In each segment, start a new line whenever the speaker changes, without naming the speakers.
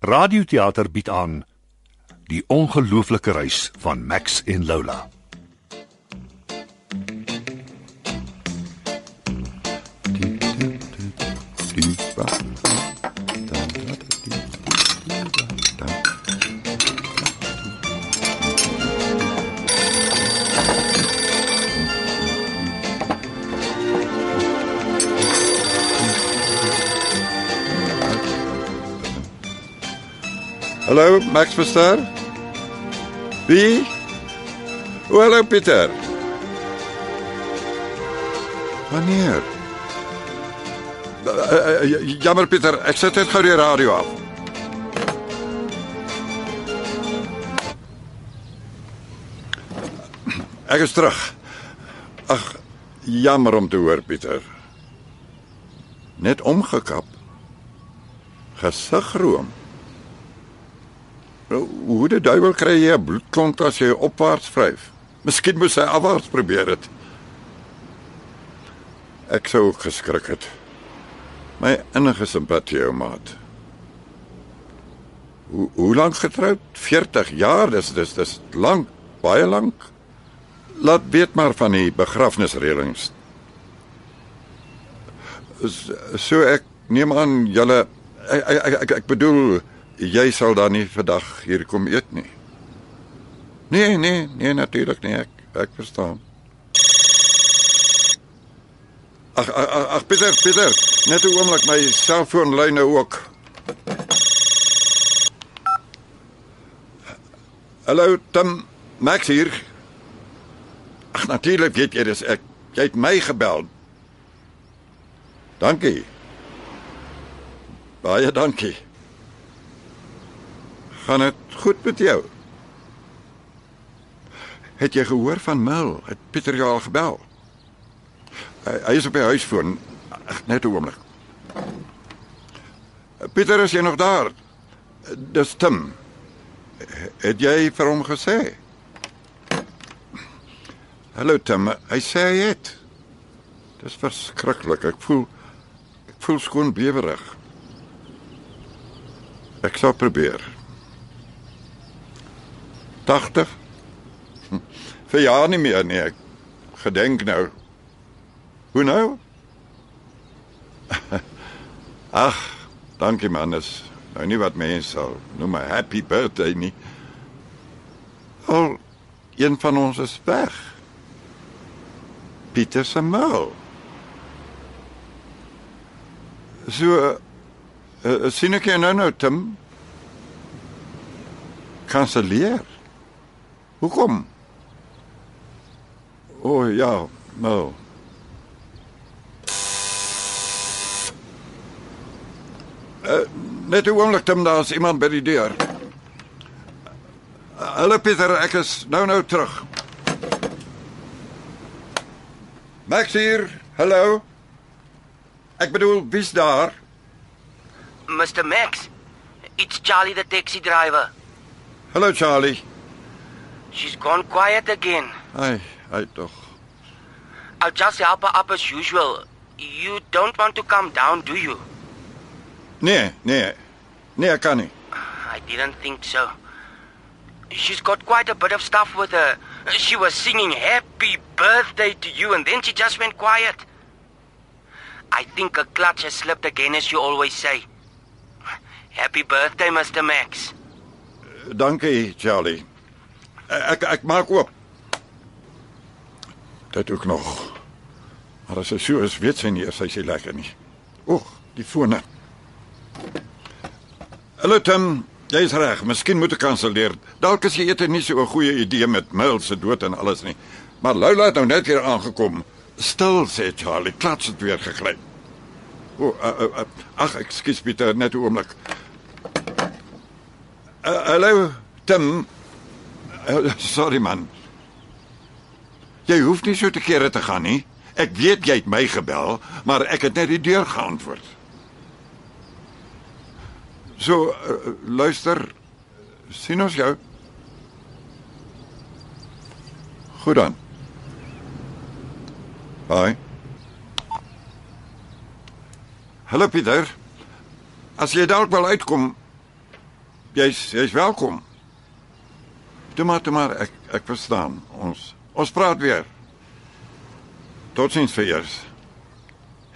Radioteater bied aan Die ongelooflike reis van Max en Lola.
Hallo, Max Verster? Wie? O, hallo Pieter. Wanneer? Uh, uh, jammer Pieter, ek sit net gou die radio af. Ek is terug. Ag, jammer om te hoor Pieter. Net omgekap. Gesigroom. Nou, hoe die duiwel kry jy 'n bloedklont as jy opwaarts vryf? Miskien moes hy afwaarts probeer het. Ek sou geskrik het. My innige simpatie, ou maat. Hoe hoe lank getroud? 40 jaar, dis dis dis lank, baie lank. Laat weet maar van die begrafnisreëlings. So ek neem aan julle ek ek ek, ek bedoel jy sal dan nie vandag hier kom eet nie. Nee, nee, nee natuurlik nie ek ek verstaan. Ag ag ag Pieter, Pieter, net 'n oomblik my selfoon lui nou ook. Hallo Tim, Max hier. Ag natuurlik weet jy dis ek. Jy het my gebel. Dankie. Baie dankie. Gaan dit goed met jou? Het jy gehoor van Mil? Het Pieter jou al gebel? Hy, hy is op die huisfoon. Ag, net 'n oomblik. Pieter, is jy nog daar? Dis Tim. Het jy vir hom gesê? Hallo Tim, hy sê hy het. Dis verskriklik. Ek voel ek voel skoon bewerig. Ek sal probeer. 80 hm, vir jaar nie meer nie ek gedenk nou. Hoe nou? Ag dankie man is nou nie wat mense sal noem 'n happy birthday nie. Al een van ons is weg. Pieter se mou so uh, uh, sien ek jou nou nou Tim? Kanselleer Hoekom? O oh, ja, nou. Uh, net 'n oomblik, Tim, daar's iemand by die deur. Hallo Pieter, is nou nou terug. Max hier. Hallo. Ek bedoel, wie's daar?
Mr. Max. It's Charlie the taxi driver.
Hallo Charlie.
She's gone quiet again.
Ai, ai tog.
I'll just help her up as usual. You don't want to come down, do you?
Nee, nee. Nee, kan nie.
I didn't think so. She's got quite a bit of stuff with her. She was singing happy birthday to you and then she just went quiet. I think a clutch has slipped again as you always say. Happy birthday, Mr. Max.
Dankie, Charlie. Ek ek maak oop. Dit ook nog. Maar as hy so is, weet sy nie eers hy sê lekker nie. Oeg, die fone. Hallo Tim, jy's reg. Miskien moet ek kanselleer. Dalk is jy ete nie so 'n goeie idee met Mil se dood en alles nie. Maar Loula het nou net weer aangekom. Stil sê Charlie, klats het weer gegryp. O, uh, uh, uh, ag, ekskuus Pieter, net 'n oomblik. Uh, hallo Tim. Uh, sorry man. Jy hoef nie so te kere te gaan nie. Ek weet jy het my gebel, maar ek het net die deur geantwoord. So uh, luister, sien ons jou. Goed dan. Bye. Hallo Pieter. As jy dalk wil uitkom, Jy's jy's welkom. Toe maar, maar, ek verstaan. Ons ons praat weer. Totsiens vir eers.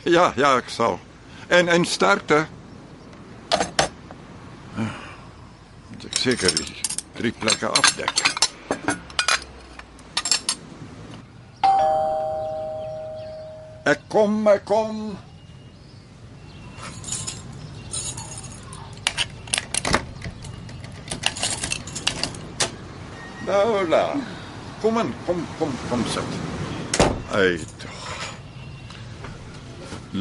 Ja, ja, ek sal. En en sterkte. Moet ek drie plekke afdek. Ek kom, ek kom. Lola. Kom aan, kom kom kom sit. Ai tog.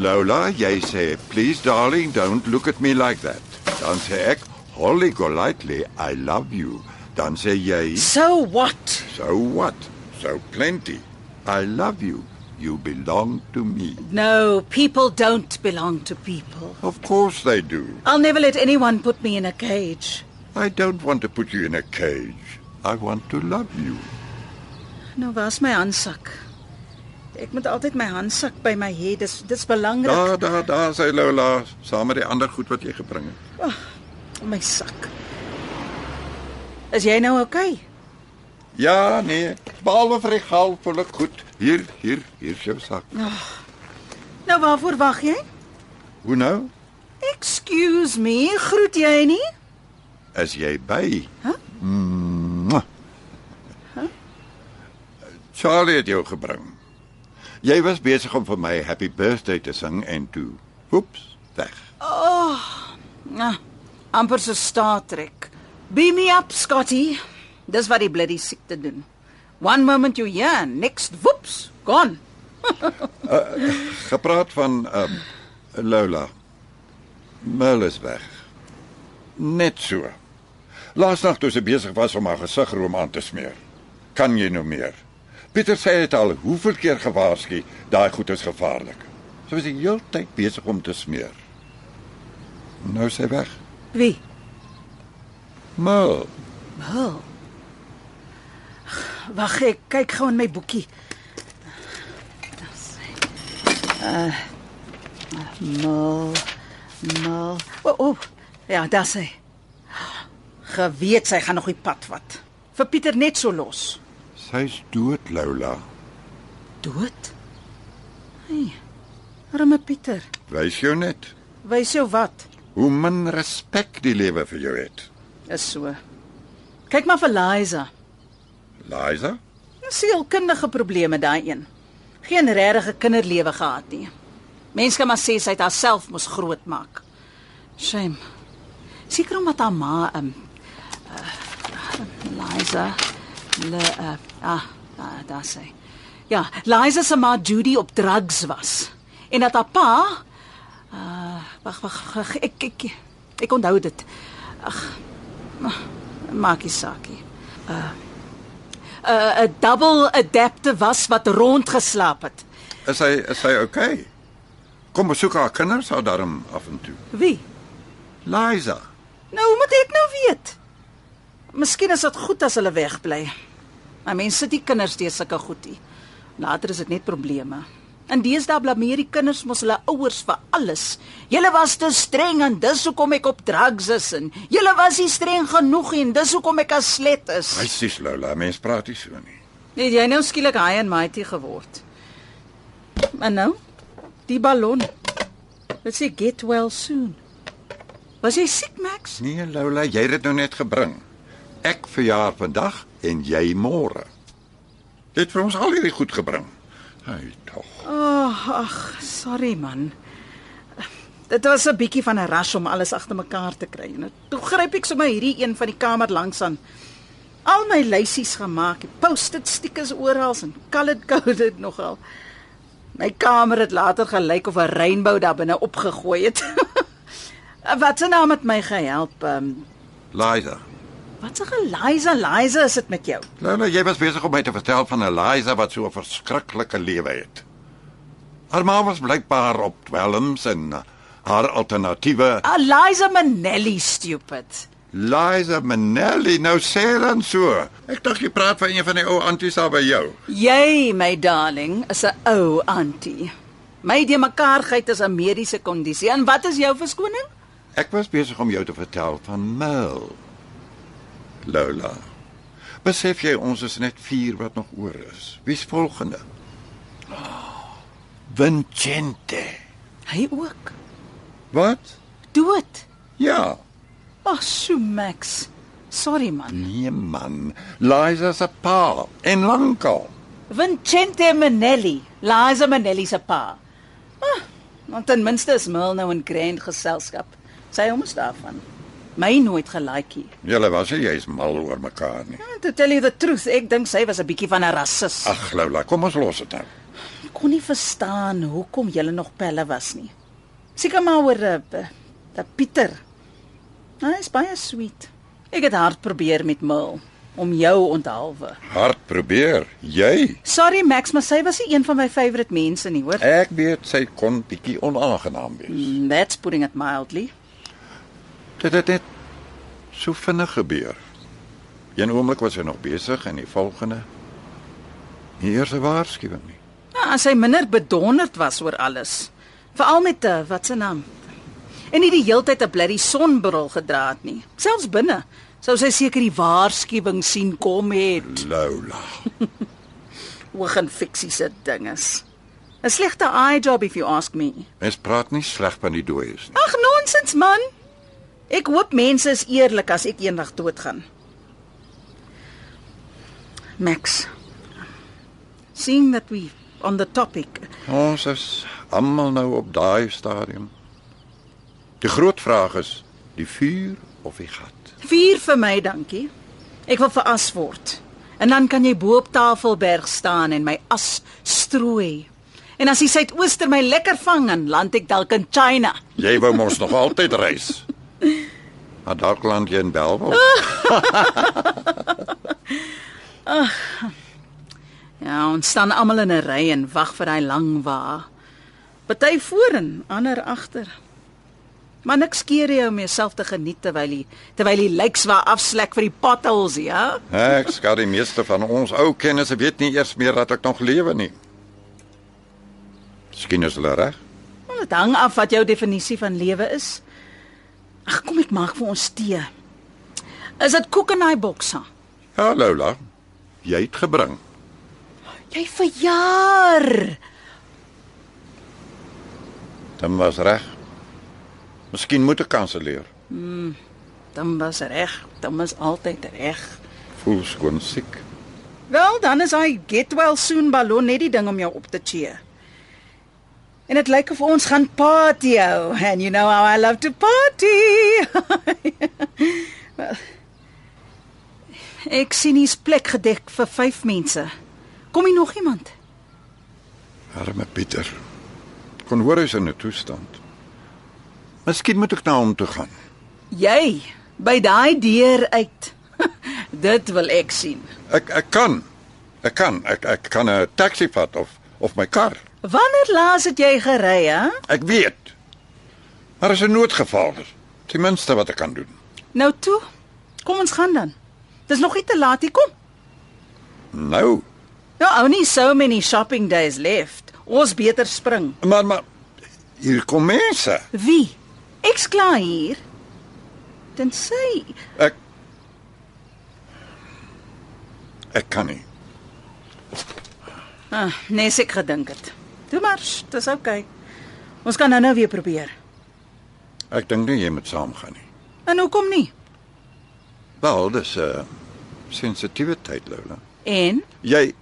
Lola, jy sê, "Please darling, don't look at me like that." Dan sê ek, "Holly golightly, I love you." Dan sê jy,
So what?
"So what? So plenty. I love you. You belong to me."
No, people don't belong to people.
Of course they do.
I'll never let anyone put me in a cage.
I don't want to put you in a cage. I want to love you.
Nou was my handsak. Ek moet altyd my handsak by my hê. Dis dis belangrik.
Daar, daar, daar sê Lola, saam met die ander goed wat jy gebring het.
My sak. Is jy nou oukei? Okay?
Ja, nee, behalwe vir die gal voel ek goed. Hier, hier, hier is jou sak.
Nou waarvoor wag jy?
Hoe nou?
Excuse me, groet jy nie?
Is jy by?
Huh?
Mwah. Charlie het jou gebring. Jy was besig om vir my happy birthday te sing en toe, oeps, weg.
Nou, amper so Star Trek. Beam me up, Scotty. Dis wat die bloody siekte doen. One moment you here, next whoops, gone.
Gepraat van um Lola. Mel is weg. Net so. Laasnag toe sy besig was om haar gesigroom aan te smeer. Kan jy nou meer? Pieter sê dit al hoeveel keer gewaarsku, daai goed is gevaarlik. Sy was die hele tyd besig om te smeer. Nou sy weg.
Wie?
Mel.
Oh. Wag, ek kyk gou in my boekie. Uh mal mal. O, oh, oh. ja, daar sê. Geweet sy gaan nog die pad vat. Vir Pieter net so los.
Sy's dood, Lola.
Dood? Hey. Arme Pieter.
Wys jou net
Wys jou wat?
hoe min respek die lewe vir jou het.
Is so. Kyk maar vir Liza.
Liza?
Sielkundige probleme daai een. Geen regte kinderlewe gehad nie. Mense kan maar sê sy het haarself mos groot maak. Shame. Seker omdat haar ma um uh, Liza le uh, ah, ah daar sê. Ja, Liza se ma Judy op drugs was. En dat haar pa uh wag wag wag, ek ek ek onthou dit. Ag maak nie saak nie. 'n 'n double adapter was wat rondgeslaap het.
Is hy is hy okay? Kom besoek haar kinders haar darm af en toe.
Wie?
Liza.
Nou hoe moet ek nou weet? Miskien is dit goed as hulle wegbly. Maar mense sit nie kinders deur sulke goedie. Later is dit net probleme. En deesdae blameer die kinders mos hulle ouers vir alles. Julle was te streng en dis hoekom ek op drugs is en julle was nie streng genoeg en dis hoekom ek as slet is.
Hy sies Lola, mens praat nie so nie.
Het jy nou skielik high and mighty geword? En nou? Die ballon. Dit sê get well soon. Was jy siek, Max?
Nee Lola, jy het dit nou net gebring. Ek verjaar vandag en jy môre. Het vir ons al hierdie goed gebring. Hy tog.
Oh, ag, sorry man. Dit was 'n bietjie van 'n rush om alles agter mekaar te kry. En toe gryp ek sommer hierdie een van die kamer langs aan. Al my lysies gemaak, post-it stickers oral en colored coded nogal. My kamer het later gelyk of 'n reënboog daar binne opgegooi het. Wat se naam het my gehelp? Um,
Liza.
Wat se Liza, Liza is dit met jou?
Lola, jy was besig om my te vertel van 'n Liza wat so 'n verskriklike lewe het. Haar ma was blykbaar op dwelms en haar alternatiewe
Eliza Manelli, stupid.
Liza Manelli nou sê dan so. Ek dink jy praat van een van die ou anties daar by jou.
Jy, my darling, is 'n ou auntie. My de mekaarheid is 'n mediese kondisie. En wat is jou verskoning?
Ek was besig om jou te vertel van Mel. Lola. Besef jy ons is net 4 wat nog oor is. Wie's volgende? Oh, Vincente.
Hy ook.
Wat?
Dood.
Ja.
Ag, so Max. Sorry man.
Nee man. Liza se pa en lankal.
Vincente Manelli, Liza Manelli se pa. Ah, want ten minste is Mil nou in grand geselskap. Sy hom is daarvan. My nooit gelaaitjie.
Julle was nie jy's mal oor mekaar nie.
To tell you the truth, ek dink sy was 'n bietjie van 'n rassis.
Ag Lola, kom ons los dit nou.
Ek kon nie verstaan hoekom julle nog pelle was nie. Seker maar oor uh, uh, Pieter. Hy is baie sweet. Ek het hard probeer met Mil om jou onthaalwe.
Hard probeer. Jy?
Sorry Max, maar sy was nie een van my favourite mense nie, hoor.
Ek weet sy kon bietjie onaangenaam wees.
Mm, That's putting it mildly.
Dit het net so vinnig gebeur. Een oomblik was hy nog besig en die volgende nie eers 'n waarskuwing nie.
Ja, as hy minder bedonderd was oor alles. Veral met 'n uh, wat se naam. En nie die heeltyd 'n bloody sonbril gedra het nie. Selfs binne sou sy seker die waarskuwing sien kom het.
Lola.
Oog en fiksie se dinges. 'n Slegte eye job if you ask me.
Mens praat nie sleg van die dooies nie.
Ag nonsens man. Ek hoop mense is eerlik as ek eendag doodgaan. Max. Seeing that we on the topic.
Ons is almal nou op daai stadium. Die groot vraag is die vuur of die gat.
Vier vir my, dankie. Ek wil veras word. En dan kan jy bo op Tafelberg staan en my as strooi. En as die suidooster my lekker vang, dan land ek dalk in China.
Jy wou mos nog altyd reis. Maar dalk land jy in Belwel.
Ja, ons staan almal in 'n ry en wag vir daai lang wa. Party voor en ander agter. Maar niks keer jy om jouself te geniet terwyl jy terwyl jy lyks waar afslek vir die potholes, ja?
Ek skat die meeste van ons ou kennisse weet nie eers meer dat ek nog lewe nie. Miskien is hulle reg.
Dit hang af wat jou definisie van lewe is. Ag, kom ek maak vir ons tee. Is dit koek in daai boks? ha?
Ja, Lola. Jy het gebring.
Jy verjaar.
Dit was reg. Miskien moet ek kanselleer.
Dan was reg, dan was altyd reg.
Voel skoon siek.
Wel, dan is hy get well soon ballon net die ding om jou op te cheer. En dit lyk of ons gaan party hou. And you know how I love to party. well, ek sien hier's plek gedek vir 5 mense. Kom hier nog iemand?
Arme Pieter. Kon hoor hy's in 'n toestand. Miskien moet ek na hom toe gaan.
Jy by daai deur uit. Dit wil ek sien.
Ek ek kan. Ek kan. Ek ek kan 'n taxi vat of of my kar.
Wanneer laas het jy gery, hè?
Ek weet. Maar as 'n noodgeval is, ten minste wat ek kan doen.
Nou toe. Kom ons gaan dan. Dis nog nie te laat nie, kom.
Nou,
Nou, only so many shopping days left. Ons beter spring.
maar maar hier kom mense.
Wie? Ek's klaar hier. Tensy
Ek Ek kan nie.
ah, nes ek gedink het. Toe maar, sh, dis oukei. Okay. Ons kan nou nou weer probeer.
Ek dink nie jy moet saamgaan nie.
En hoekom nie?
Wel, dis 'n uh, sensitiewe tyd, Lola.
En
Jy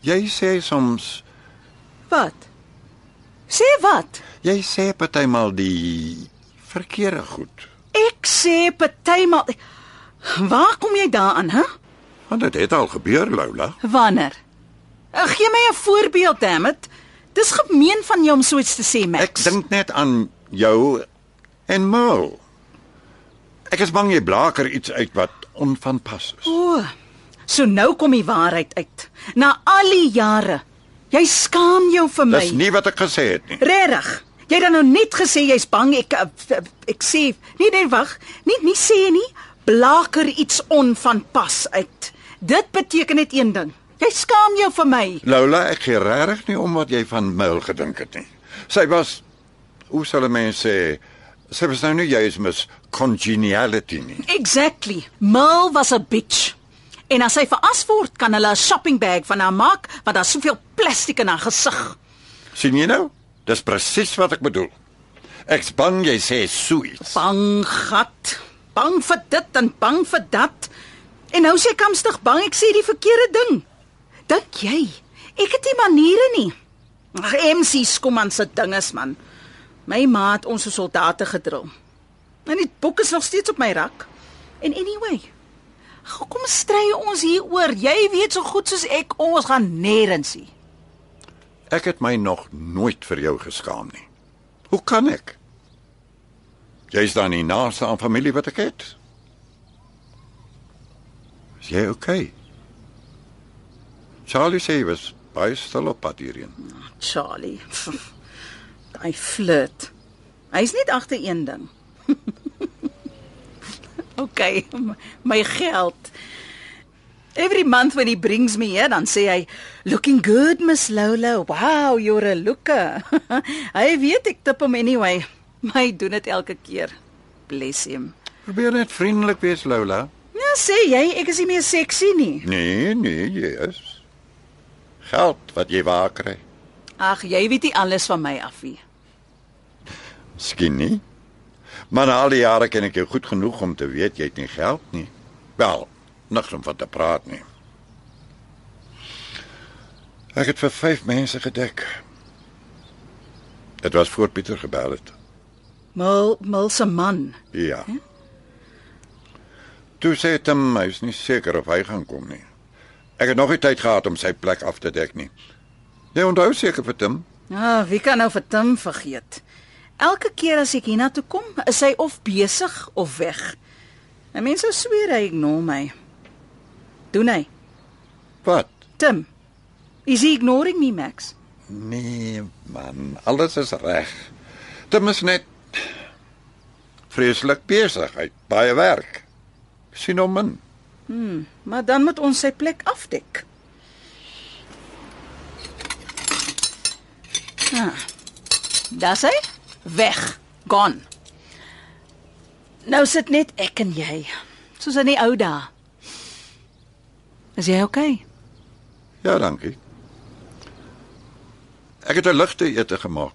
Jy sê soms
wat? Sê wat?
jy sê partymal die verkeerde goed.
Ek sê partymal Waar kom jy daaraan, hè?
Want dit het al gebeur, Lola.
Wanneer? Uh, Gee my 'n voorbeeld, dammit. Dis gemeen van jou om so iets te sê, Max.
Ek dink net aan jou en Merle. Ek is bang jy blaker iets uit wat onvanpas is.
O. So nou kom die waarheid uit. Na al die jare. Jy skaam jou vir my.
Dis nie wat ek gesê het nie.
Regtig. Jy het dan nou net gesê jy's bang ek eh, ek sê nee nee wag, nie nie sê nie blaker iets onvanpas uit. Dit beteken net een ding. Jy skaam jou vir my.
Lola, ek gee regtig nie om wat jy van Merle gedink het nie. Sy was hoe sal 'n mens sê Sy was nou nie juis mis congeniality nie.
Exactly. Mel was 'n bitch. En as sy veras word, kan hulle 'n shopping bag van haar maak want daar's soveel plastiek in haar gesig.
sien jy nou? Dis presies wat ek bedoel. Ek's bang jy sê iets.
Bang gat, bang vir dit en bang vir dat. En nou sê kamstig bang ek sê die verkeerde ding. Dink jy ek het nie maniere nie? Ag MC Skomman se dinges man. My ma het ons so soldate gedrul. En die boek is nog steeds op my rak. En anyway, hoekom stry ons hieroor? Jy weet so goed soos ek ons gaan nêrens nie.
Ek het my nog nooit vir jou geskaam nie. Hoe kan ek? Jy's dan nie naaste aan familie wat ek het. Is jy okay? Charlie sê hy was baie stil op pad hierheen.
Charlie. Hy flirt. Hy's net agter een ding. okay, my geld. Every month when he brings me here, dan sê hy, "Looking good, Miss Lola. Wow, you're a looker." hy weet ek tip hom anyway. Maar hy doen dit elke keer. Bless him.
Probeer net vriendelik wees, Lola.
Ja, sê jy, ek is nie meer seksie nie.
Nee, nee, jy is. Geld wat jy waar kry.
Ag, jy weet nie alles van my af nie.
Miskien nie. Maar al die jare ken ek jou goed genoeg om te weet jy het nie geld nie. Wel, niks om van te praat nie. Ek het vir 5 mense gedek. Dit was voor Pieter gebel het.
Mil, Mil se man.
Ja. Toe sê Tim hy is nie seker of hy gaan kom nie. Ek het nog nie tyd gehad om sy plek af te dek nie. Jy onthou seker vir Tim?
Ah, wie kan nou vir Tim vergeet? Elke keer as ek hiernatoe kom, is hy of besig of weg. En mense sweer hy ignore my. Doen hy?
Wat?
Tim. Is he ignoring me, Max?
Nee man, alles is reg. Tim is net vreeslik besig. Hy het baie werk. Sien hom in.
Maar dan moet ons sy plek afdek. Ah. Dis hy? Weg. Gone. Nou sit net ek en jy, soos in die ou dae. Is jy okay?
Ja, dankie. Ek het 'n ligte ete gemaak.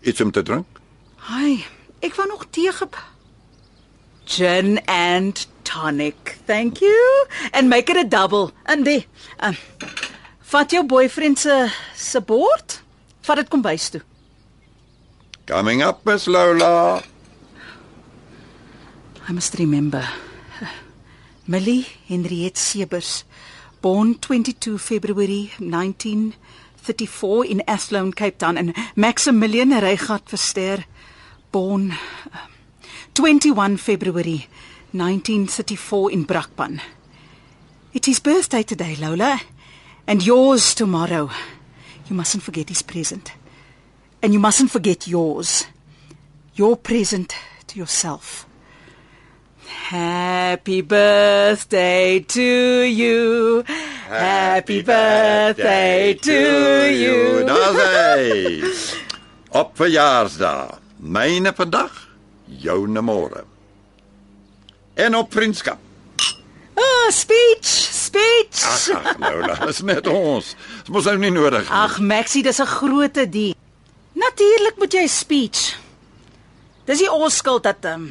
Iets om te drink?
Hi, ek wou nog tee gep. Gin and tonic. Thank you. And make it a double. En die. Um, vat jou boyfriend se se bord. Vat dit kom bys toe.
Coming up, Miss Lola.
I must remember. Millie Henriette Sebers, born 22 February 1934 in Athlone, Cape Town, and Maximilian Reichardt Verster, born uh, 21 February 1934 in Brakpan. It is birthday today, Lola, and yours tomorrow. You mustn't forget his present. And you mustn't forget yours. Your present to yourself. Happy birthday to you. Happy birthday to you.
Daar's hy. Op verjaarsdag. Myne vandag, joune môre. En op vriendskap.
Ah, speech, speech.
Ag, ag Lola, dis net ons. Dit mos nou nie nodig nie.
Ag, Maxie, dis 'n groot ding. Natuurlik moet jy speech. Dis nie ons skuld dat ehm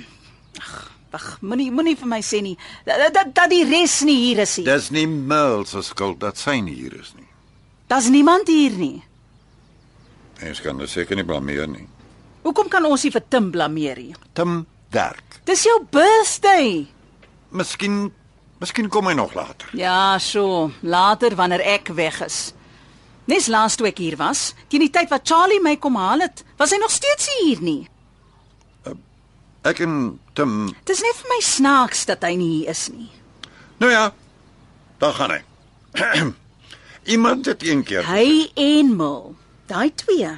ag, wag, moenie moenie vir my sê nie dat dat, dat die res nie hier is nie.
Dis nie Mil se skuld dat sy nie hier is nie.
Daar's niemand hier nie.
Mens kan dit seker nie blameer nie.
Hoekom kan ons nie vir Tim blameer nie?
Tim werk.
Dis jou birthday.
Miskien miskien kom hy nog later.
Ja, so, later wanneer ek weg is. Nes laas toe ek hier was, teen die tyd wat Charlie my kom haal het, was hy nog steeds hier nie.
Ek en Tim,
Dis net vir my snaaks dat hy nie hier is nie.
nou ja, dan gaan hy. Iemand het een keer.
Hy en Mil, daai twee.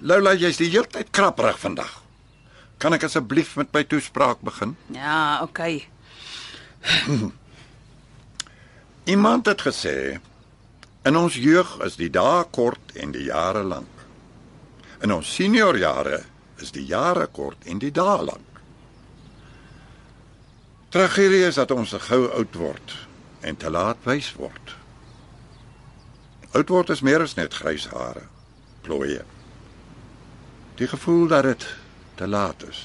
Lola, jy's die hele tyd krapperig vandag. Kan ek asseblief met my toespraak begin?
Ja, okay.
Iemand het gesê in ons jeug is die dae kort en die jare lank. In ons seniorjare is die jare kort en die dae lank. Tragedie is dat ons gou oud word en te laat wys word. Oud word is meer as net grys hare, plooie. Die gevoel dat dit te laat is,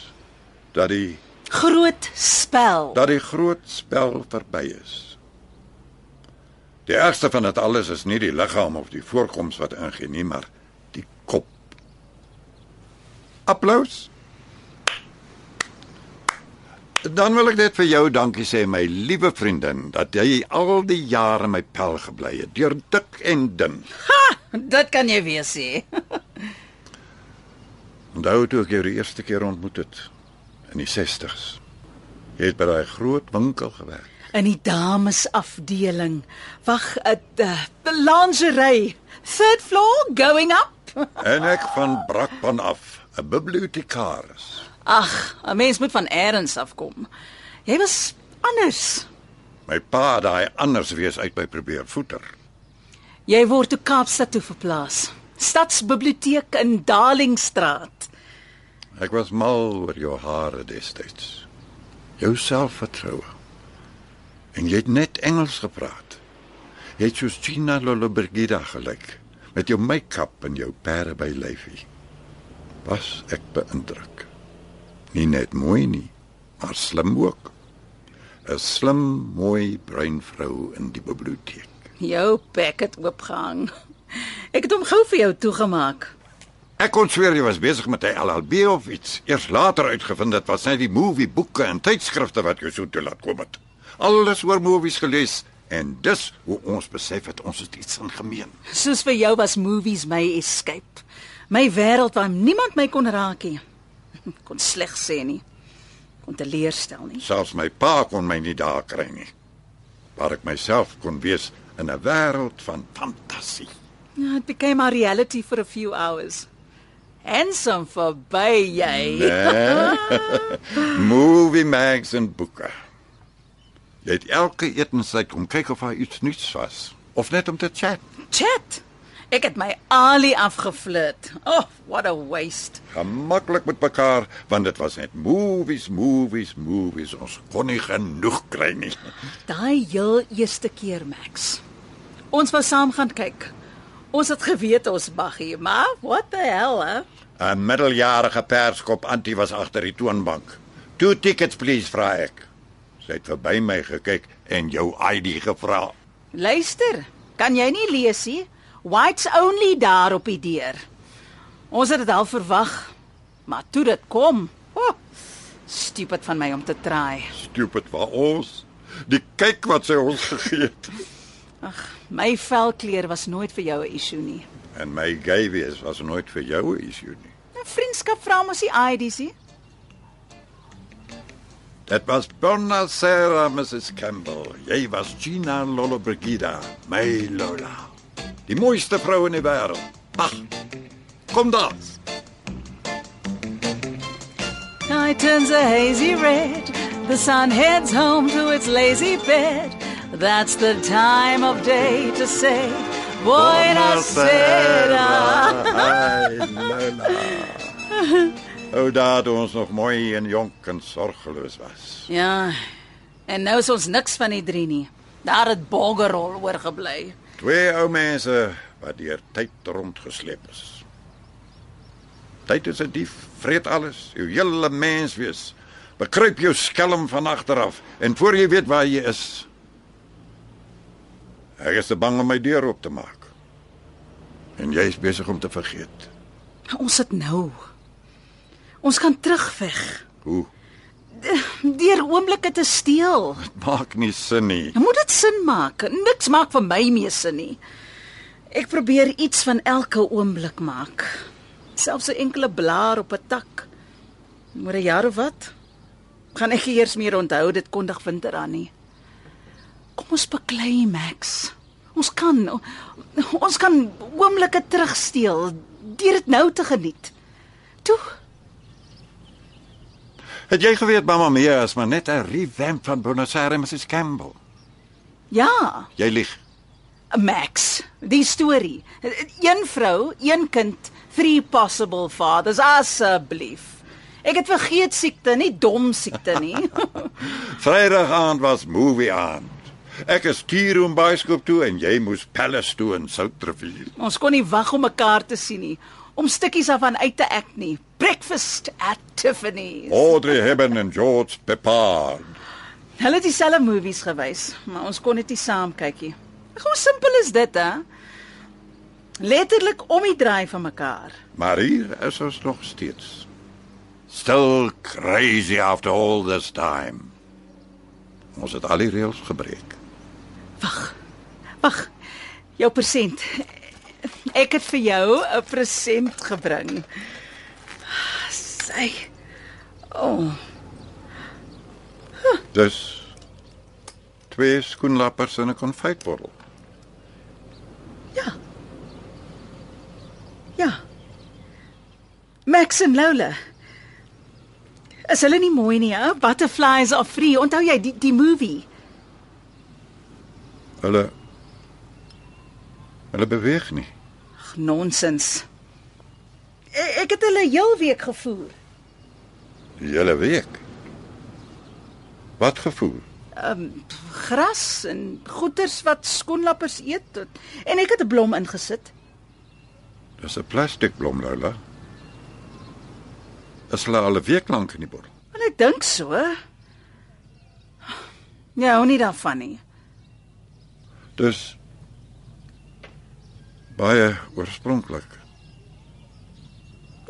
dat die
Groot spel.
dat die groot spel verby is. Die ergste van dit alles is nie die liggaam of die voorkoms wat ingaan nie, maar die kop. Applous. Dan wil ek net vir jou dankie sê my liewe vriendin dat jy al die jare my pel gebly het deur dik en dun.
Dit kan jy weer sê.
Onthou toe ek jou die eerste keer ontmoet het in die 60s. Jy het by daai groot winkel gewerk.
In die damesafdeling. Wag, 'n uh, lingerie. Third floor going up.
En ek van Brakpan af, 'n bibliotekaris.
Ag, 'n mens moet van eers afkom. Jy was anders.
My pa daai anders wees uit my probeer voeter.
Jy word toe Kaapstad toe verplaas. Stadsbiblioteek in Darlingstraat.
Ek was mal oor jou hare destyds. Jou selfvertroue. En jy het net Engels gepraat. Jy het soos Gina Lollobrigida gelyk met jou make-up en jou pere by lyfie. Was ek beïndruk. Nie net mooi nie, maar slim ook. 'n Slim, mooi bruin vrou in die biblioteek.
Jou bek het oopgehang. Ek het hom gou vir jou toegemaak.
Ek kon sweer jy was besig met 'n LLB of iets. Eers later uitgevind dit was net die movie boeke en tydskrifte wat jou so toe laat kom het. Alles oor movies gelees en dis hoe ons besef het ons het iets in gemeen.
Soos vir jou was movies my escape. My wêreld waar niemand my kon raak nie. Kon sleg sê nie. Kon teleurstel nie.
Selfs my pa kon my nie daar kry nie. Waar ek myself kon wees in 'n wêreld van fantasie.
Ja, it became a reality for a few hours. Handsome verby jy.
Nee. movie mags en boeke. Jy het elke etenstyd kom kyk of daar iets nuuts was of net om te chat.
Chat. Ek het my Ali afgeflirt. Oh, what a waste.
gemaklik met mekaar want dit was net movies, movies, movies. Ons kon nie genoeg kry nie.
Daai heel eerste keer, Max. Ons wou saam gaan kyk. Ons het geweet ons mag hier, maar what the hell, hè?
'n Middeljarige perskop Antie was agter die toonbank. "Two tickets please," vra ek. Sy het verby my gekyk en jou ID gevra.
Luister, kan jy nie lees nie? Whites only daar op die deur. Ons het dit al verwag, maar toe dit kom, oh, stupid van my om te try.
Stupid vir ons. Die kyk wat sy ons gegee het.
My velkleur was nooit vir jou 'n issue nie.
En my gay wees was nooit vir jou 'n issue nie.
'n Vriendskap vra mos die ID's nie.
Dit was Bona Sarah Mrs Campbell. Jy was Gina Lollobrigida, my Lola. Die mooiste vrou in die wêreld. Ag. Kom dans.
Night turns a hazy red. The sun heads home to its lazy bed. That's the time of day to say, Buonasera.
Ai, Lola. O, daar ons nog mooi en jonk en sorgeloos was.
Ja. En nou is ons niks van die drie nie. Daar het boggerol oorgebly.
Twee ou mense wat deur tyd rondgesleep is. Tyd is 'n dief, vreet alles, jou hele mens wees. Bekruip jou skelm van agter af en voor jy weet waar jy is. Ek is te bang om my deur oop te maak. En jy is besig om te vergeet.
Ons het nou. Ons kan terugveg.
Hoe?
Deur oomblikke te steel.
Dit maak nie sin nie.
Nou moet dit sin maak. Niks maak vir my meer sin nie. Ek probeer iets van elke oomblik maak. Selfs 'n enkele blaar op 'n tak. Oor 'n jaar of wat? Gaan ek eers meer onthou dit kondig winter aan nie. Kom ons beklei Max. Ons kan ons kan oomblikke terugsteel deur dit nou te geniet. Toe,
Het jy geweet Mamma Mia is maar net 'n revamp van Buenos Aires Mrs Campbell?
ja,
Jy lieg.
Max, die storie. Een vrou, een kind, three possible fathers asseblief. Ek het vergeet siekte, nie dom siekte nie.
Vrydag aand was movie aand. Ek is Tieroom Bioskoop toe en jy moes Palace toe in Soutrivier.
Ons kon nie wag om mekaar te sien nie, om stukkies daarvan uit te act nie. Breakfast at Tiffany's.
Audrey Hepburn en George Peppard.
Hulle het dieselfde movies gewys, maar ons kon dit nie saam kyk nie. Hoe simpel is dit, hè? Letterlik om die draai van mekaar.
Maar hier is ons nog steeds. Still crazy after all this time. Ons het al die reëls gebreek.
Wag. Jou persent. Ek het vir jou 'n present gebring. Sy. O, oh,
Dus twee skoenlappers in 'n konfytbottel.
ja. Ja. Max en Lola. Is hulle nie mooi nie, hè? Butterflies are free. Onthou jy die die movie?
Hulle Hulle beweeg nie.
Ag, Nonsens. E- Ek het hulle heel week gevoer.
Die hele week. Wat gevoel?
Gras en goeters wat skoenlappers eet en ek het 'n blom ingesit.
Dis 'n plastiekblom, Lola. Is hulle al 'n week lank in die bottel?
En ek dink so. Ja, hou nie daarvan nie.
Dis baie oorspronklik.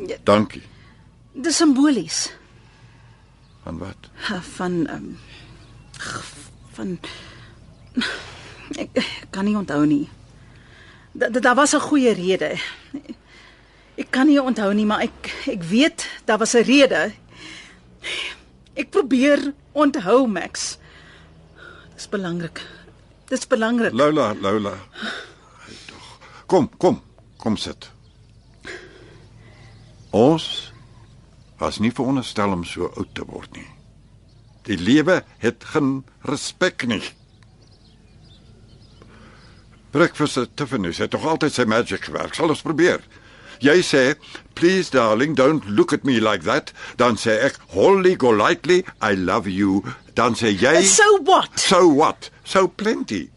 Ja.
Dankie.
Dis simbolies
Van wat?
van um, van ek, ek kan nie onthou nie. Da- da- Daar was 'n goeie rede. Ek kan nie onthou nie, maar ek ek weet daar was 'n rede. Ek probeer onthou, Max. Dis belangrik. Dis belangrik.
Lola, Lola. Kom, kom, kom sit. Ons was nie veronderstel om so oud te word nie. Die lewe het geen respek nie. Breakfast at Tiffany's het tog altyd sy magic gewerk. Sal ons probeer. Jy sê, "Please darling, don't look at me like that." Dan sê ek, "Holly golightly, I love you." Dan sê jy,
So what?
So what? So plenty.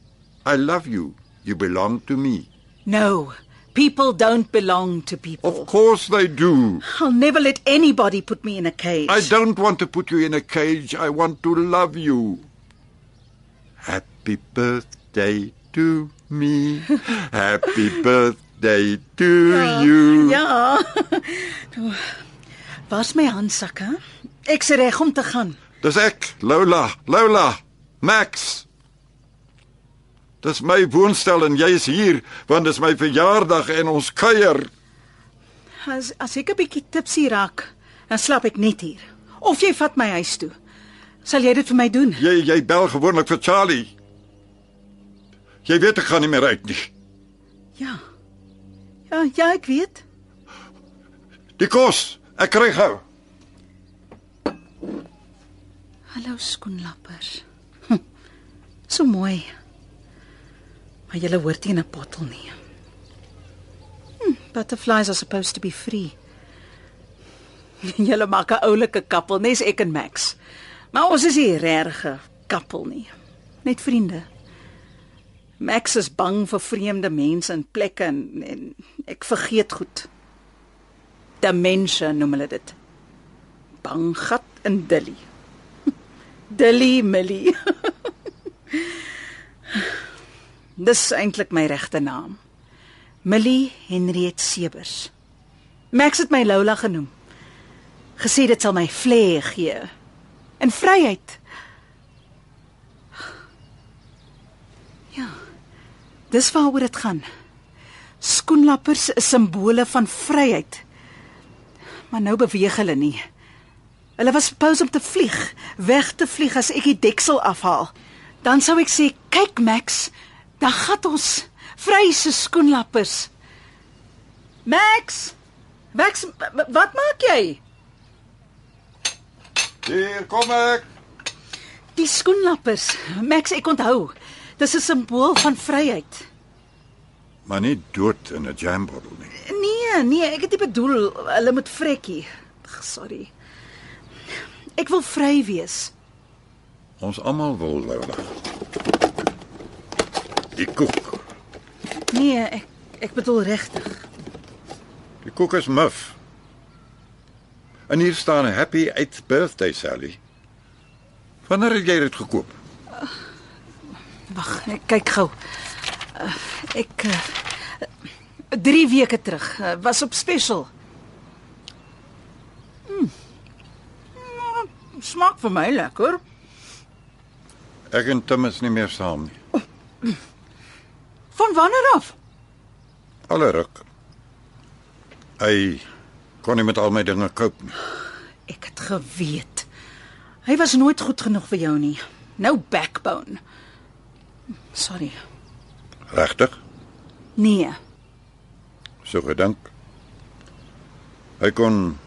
I love you. You belong to me.
No. People don't belong to people.
Of course they do.
I'll never let anybody put me in a cage.
I don't want to put you in a cage. I want to love you. Happy birthday to me. Happy birthday to you.
Ja. Was my handsakke? Ek's reg om te gaan.
Dis ek, Lola, Lola, Max. Dis my woonstel en jy's hier want dis my verjaardag en ons kuier.
As as ek 'n bietjie tipsy raak, dan slaap ek net hier. Of jy vat my huis toe. Sal jy dit vir my doen?
Jy jy bel gewoonlik vir Charlie. Jy weet ek gaan nie meer uit nie.
Ja. Ja, ja, ek weet.
Die kos, ek kry gou.
Hallo skoenlappers. Hm, so mooi. Maar julle hoort nie in 'n bottel nie. Hm, butterflies are supposed to be free. Julle maak 'n oulike kappel, nes ek en Max. Maar ons is nie regte kappel nie. Net vriende. Max is bang vir vreemde mense en plekke en, en ek vergeet goed. Demensie noem hulle dit. Bang gat in Dilly. Dilly Millie. Dis eintlik my regte naam. Millie Henriette Sebers. Max het my Lola genoem. Gesê dit sal my vlei gee. En vryheid. Ja. Dis waaroor dit gaan. Skoenlappers is simbole van vryheid. Maar nou beweeg hulle nie. Hulle was pose om te vlieg, weg te vlieg as ek die deksel afhaal. Dan sou ek sê, "Kyk Max, daar gaan ons, vry se skoenlappers." Max, Max, wat maak jy?
Hier kom ek.
Die skoenlappers. Max, ek onthou. Dis 'n simbool van vryheid.
maar nie dood in 'n jambottel nie.
Nee, nee, ek het nie bedoel hulle moet vrekkie. Sorry. Ek wil vry wees.
Ons almal wil Lola. Die koek.
Nee, ek ek bedoel regtig.
Die koek is muf. En hier staan 'n happy 8th birthday Sally. Wanneer het jy dit gekoop?
Wag, ek kyk gou. Uh, ek uh, 3 weke terug uh, was op special. Smaak vir my lekker.
Ek en Tim is nie meer saam nie.
Van wanneer af?
Alle ruk. Hy kon nie met al my dinge koop nie.
Ek het geweet. Hy was nooit goed genoeg vir jou nie. No backbone. Sorry.
Regtig?
Nee.
So gedink. Hy kon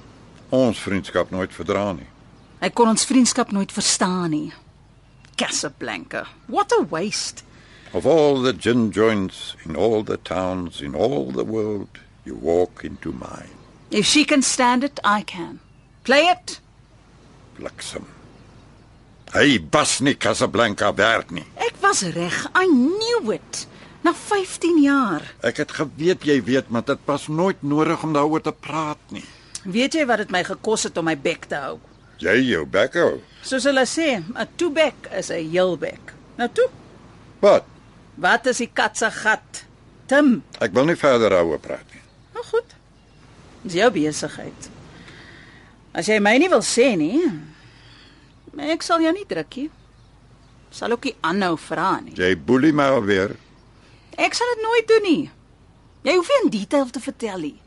ons vriendskap nooit verdra nie.
Hy kon ons vriendskap nooit verstaan nie. Casablanca. What a waste.
Of all the gin joints in all the towns in all the world, you walk into mine.
If she can stand it, I can. Play it.
Bliksem. Hy was nie Casablanca werd nie.
Ek was reg. I knew it. Na 15 jaar.
Ek het geweet jy weet, maar dit was nooit nodig om daaroor te praat nie.
Weet jy wat dit my gekos het om my bek te hou?
Jy jou bek hou.
Soos hulle sê, 'n toe bek is 'n heel bek. Nou toe.
Wat?
Wat is die kat se gat? Tim.
Ek wil nie verder daaroor praat nie.
Nou goed. Dis jou besigheid. As jy my nie wil sê nie, ek sal jou nie druk nie. Sal ook nie aanhou vra nie.
Jy boelie my alweer.
Ek sal dit nooit doen nie. Jy hoef nie in detail te vertel nie.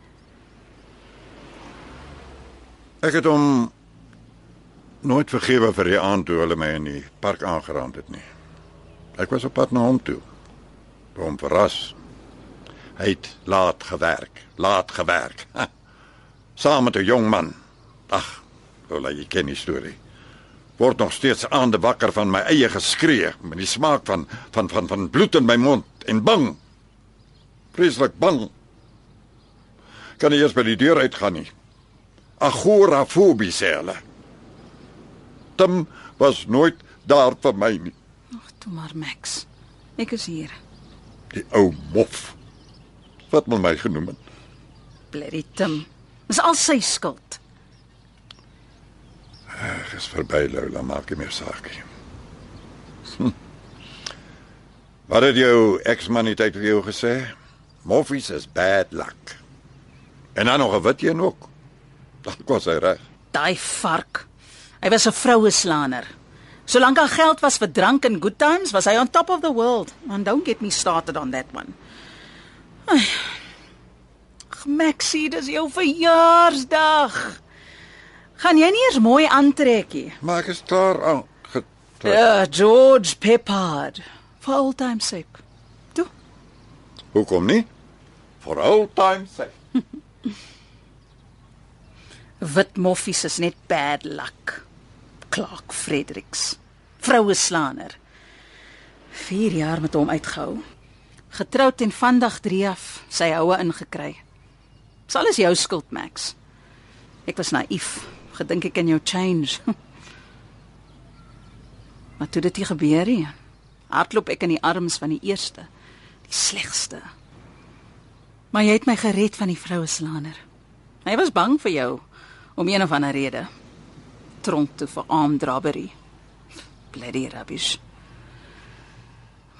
Ek het hom nooit vergewe vir die aand toe hulle my in die park aangeraand het nie. Ek was op pad na hom toe. Hom verras. Hy het laat gewerk, laat gewerk. Ha. Saam met 'n jong man. Ag, Lola, jy ken die storie. Word nog steeds aan die wakker van my eie geskree, met die smaak van van van van bloed in my mond en bang. Vreeslik bang. Kan nie eers by die deur uitgaan nie. Agorafobie sê hulle. Tim was nooit daar vir my nie.
Ag, toe maar Max. Ek is hier.
Die ou mof. Wat moet my genoem het?
Bloody Tim. Dis al sy skuld.
Ag, is verby Lola, maak nie meer saak nie. Hm. Wat het jou eksman nie tyd vir jou gesê? Moffies is bad luck. En dan nog 'n wit een ook. Dan was hy reg.
Daai vark. Hy was 'n vroueslaaner. Solank daar geld was vir drank en good times, was hy on top of the world. And don't get me started on that one. Ai. Maxie, dis jou verjaarsdag. Gaan jy nie eers mooi aantrek nie?
Maar ek is klaar aan. getrek.
Ja, George Peppard. For old time's sake. Toe.
Hoekom nie? For old time's sake.
Wit moffies is net bad luck. Clark Fredericks. Vroueslaaner. 4 jaar met hom uitgehou. Getroud en vandag 3 af, sy houe ingekry. Dis alles jou skuld, Max. Ek was naïef, gedink ek kan jou change. maar toe dit nie gebeur nie, hardloop ek in die arms van die eerste, die slegste. Maar jy het my gered van die vroueslaaner. Hy was bang vir jou om een of ander rede. Tronk toe vir armed robbery. Bloody rubbish.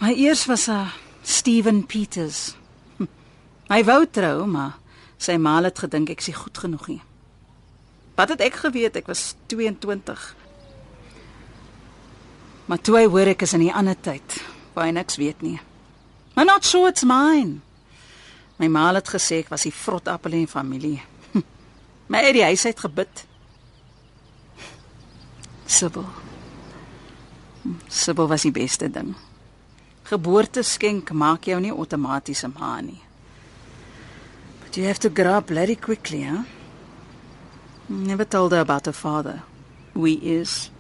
My eers was 'n Steven Peters. Hm. Hy wou trou, maar sy ma het gedink ek is nie goed genoeg nie. Wat het ek geweet ek was 22. Maar toe hy hoor ek is in 'n ander tyd, waar hy niks weet nie. I'm not sure it's mine. My ma het gesê ek was die vrotappel in die familie. My het die huis uit gebid. Sibyl. Sibyl was die beste ding. Geboorteskenk maak jou nie outomaties 'n ma nie. But you have to grow up bloody quickly, huh? Never told her about her father. Who he is.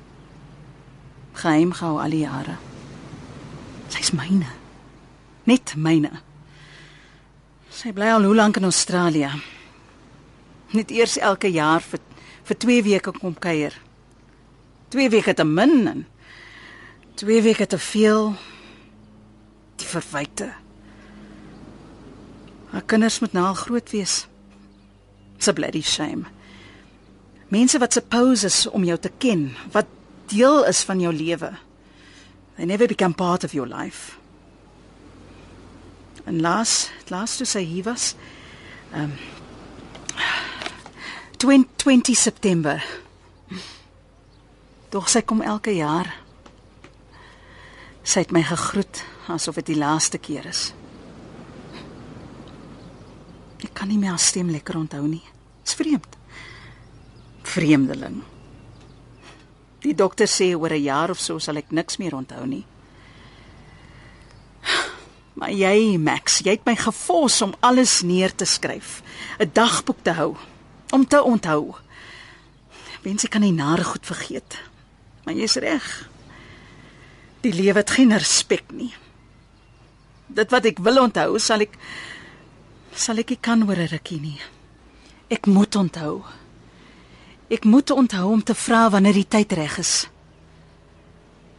Geheim gehou al die jare. Sy's myne. Net myne. Sy bly al hoe lank in Australië. Net eers elke jaar vir vir 2 weke kom kuier. 2 weke te min en 2 weke te veel. Die verwyte. Haar kinders moet nou al groot wees. It's a bloody shame. Mense wat suppose is om jou te ken, wat deel is van jou lewe. They never become part of your life. En laas, laas toe sy hier was, ehm um, 20 September. Tog sy kom elke jaar. Sy het my gegroet asof dit die laaste keer is. Ek kan nie meer haar stem lekker onthou nie. Dit's vreemd. Vreemdeling. Die dokter sê oor 'n jaar of so sal ek niks meer onthou nie. Maar jy, Max, jy het my gefos om alles neer te skryf, 'n dagboek te hou, om te onthou. Wens ek kan nie nare goed vergeet. Maar jy's reg. Die lewe het geen respek nie. Dit wat ek wil onthou, sal ek sal ek nie kan oor 'n rukkie nie. Ek moet onthou. Ek moet onthou om te vra wanneer die tyd reg is.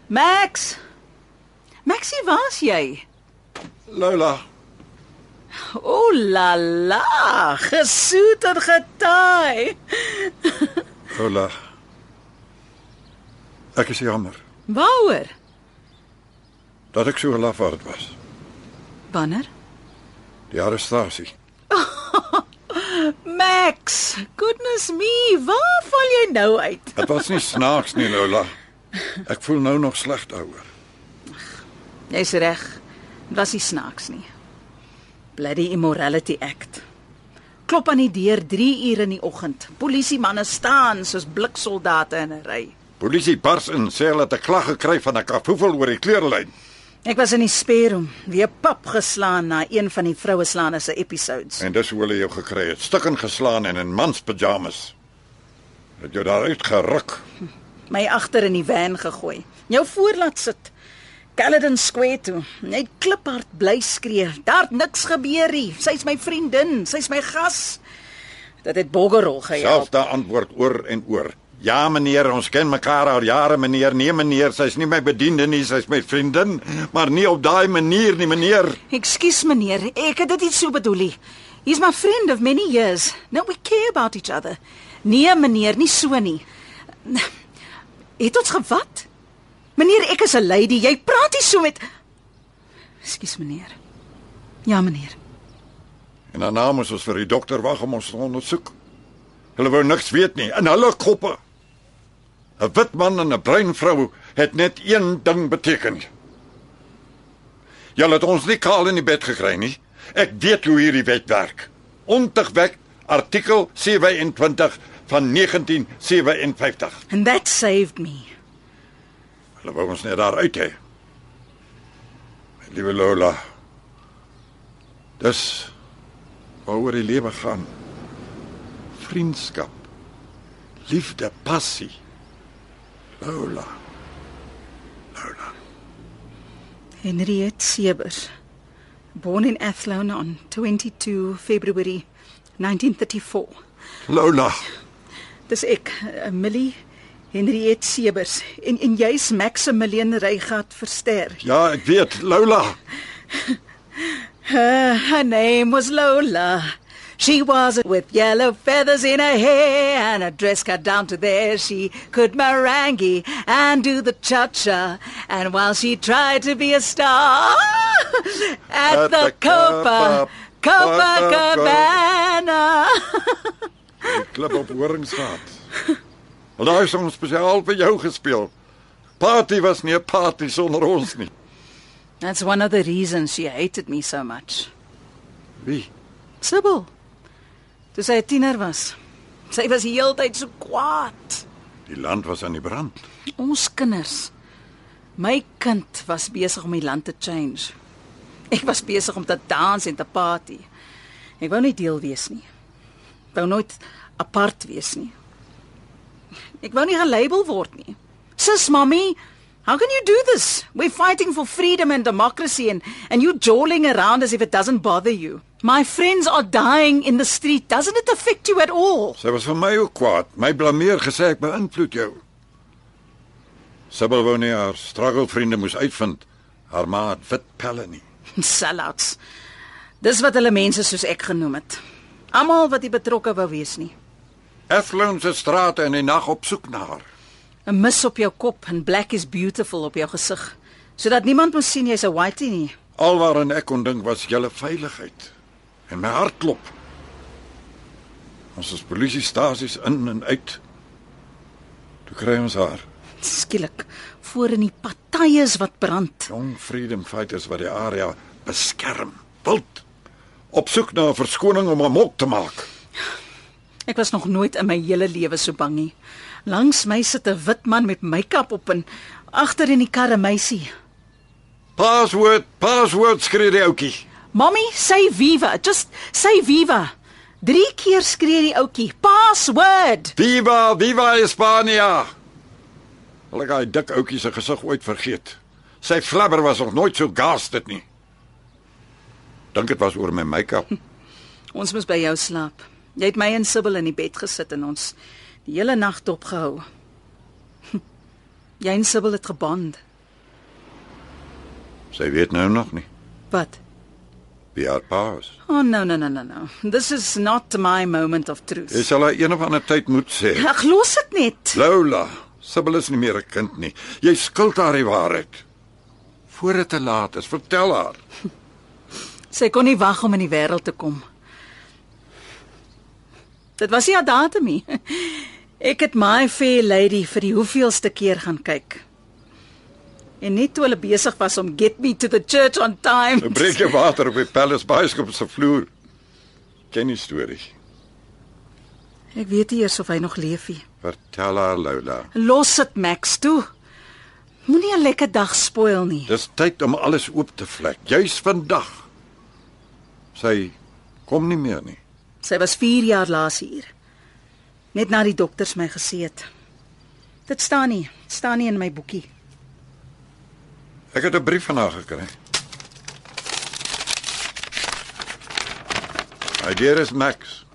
Max. Maxie, waar's jy?
Lola,
O la la, gesoet en getaai.
Lola. Ek is jammer
Waaroor?
dat ek so lafaard was.
Wanneer?
Die arrestasie.
Max, goodness me, waar val jy nou uit?
Dit was nie snaaks nie, Lola. Ek voel nou nog sleg daaroor.
Jy's reg. Dit was nie snaaks nie. Bloody Immorality Act. Klop aan die deur 3 uur in die oggend. Polisiemanne staan soos bliksoldate in 'n ry.
Polisie bars in sê hulle het 'n klag gekry van 'n kafoefel oor die kleurlyn.
Ek was in die speeroom, weer pap geslaan na een van die vroue slaane se episodes.
En dis hoe hulle jou gekry het, stukken geslaan en in manspyjamas. Het jou daar uitgeruk.
My agter in die van gegooi. Jou voor laat sit. Caledon Square toe. Net kliphard bly skree. Daar't niks gebeur nie. Sy's my vriendin, sy's my gas. Dit het boggerol gehelp.
Selfde antwoord oor en oor. Ja meneer, ons ken mekaar al jare meneer. Nee meneer, sy's nie my bediende nie, sy's my vriendin, maar nie op daai manier nie meneer.
Ekskuus meneer, ek het dit nie so bedoel nie. He's my friend of many years. No, we care about each other. Nee meneer, nie so nie. Het ons gewat? Meneer, ek is 'n lady. Jy praat nie so met Ekskuus meneer. Ja meneer.
En daarna moes ons vir die dokter wag om ons te ondersoek. Hulle wou niks weet nie in hulle koppe. 'n Wit man en 'n bruin vrou het net een ding beteken. Julle het ons nie kaal in die bed gekry nie. Ek weet hoe hierdie wet werk. Ontigwek artikel 27 van 1957.
And that saved me.
Hulle wou ons net daar uit hê. My liewe Lola. Dis waaroor die lewe gaan. Vriendskap. Liefde, passie. Lola. Lola.
Henriette Sebers, born in Athlone on 22 February 1934.
Lola.
Dis ek, Millie Henriette Sebers en en jy's Maximilian Reigat Verster.
Ja, ek weet, Lola.
Her, her name was Lola. She was with yellow feathers in her hair and a dress cut down to there. She could merengue and do the cha-cha. And while she tried to be a star at,
At
the,
the
Copa,
Copa-
Copacabana.
Die klip op Horingsstraat. Wel daai song spesiaal vir jou gespeel. Party was nie 'n party sonder ons nie.
That's one of the reasons she hated me so much.
Wie?
Sybil. Toe sy 'n tiener was. Sy was die hele tyd so kwaad.
Die land was aan die brand.
Ons kinders. My kind was besig om die land te change. Ek was besig om te dans en te party. Ek wou nie deel wees nie. Ek wou nooit apart wees nie. Ek wou nie gelabel word nie. Sis, mami, How can you do this? We're fighting for freedom and democracy and and you jawling around as if it doesn't bother you. My friends are dying in the street. Doesn't it affect you at all?
Sy was vir my ook kwaad. My blameer gesê ek beïnvloed jou. Sibyl wou nie haar struggle vriende moes uitvind. Haar ma het wit pelle nie.
Sellouts. Dis wat hulle mense soos ek genoem het. Almal wat nie betrokke wou wees nie.
Athlone se strate in die nag op soek na haar.
'n Mis op jou kop en black is beautiful op jou gesig, sodat niemand moet sien jy's 'n whitey nie.
Alwaarin ek kon dink was julle veiligheid. En my hart klop. Ons is polisiestasies in en uit. Toe kry ons haar.
Skielik voor in die partyes wat brand.
Jong freedom fighters wat die area beskerm. Wild. Op soek na 'n verskoning om 'n mok te maak.
Ek was nog nooit in my hele lewe so bang nie. Langs my sit 'n wit man met make-up op en agter in die kar 'n meisie.
Password, password skree die ouetjie.
Mommy, say viva. Just say viva. Drie keer skree die ouetjie. Password.
Viva, viva Espania. Hulle daai dik ouetjie se gesig ooit vergeet. Sy flabber was nog nooit so gasted nie. Dink dit was oor my make-up.
Ons moes by jou slaap. Jy het my en Sibyl in die bed gesit en ons die hele nag dopgehou. Jy en Sibyl het gebond.
Sy weet nou nog nie
Wat?
wie haar pa is.
Oh no no no no no. This is not my moment of truth.
Jy sal haar een of ander tyd moet sê.
Ag los dit net.
Lola, Sibyl is nie meer 'n kind nie. Jy skuld haar die waarheid. Voor dit te laat is, vertel haar.
Sy kon nie wag om in die wêreld te kom. Dit was nie 'n datum nie. Ek het My Fair Lady vir die hoeveelste keer gaan kyk. En net toe hulle besig was om Get Me to the Church on Time.
Nou breek jy water op die Palace Bioskop se vloer. Ken die storie.
Ek weet nie eers of hy nog leef nie.
Vertel haar Lola.
Los dit Max toe. Moenie 'n lekker dag spoil nie.
Dis tyd om alles oop te vlek, juis vandag. Sy kom nie meer nie.
Sy was 4 jaar laas hier. Net na die dokters my gesê het. Dit staan nie, staan nie in my boekie.
Ek het 'n brief van haar gekry. My dearest Max,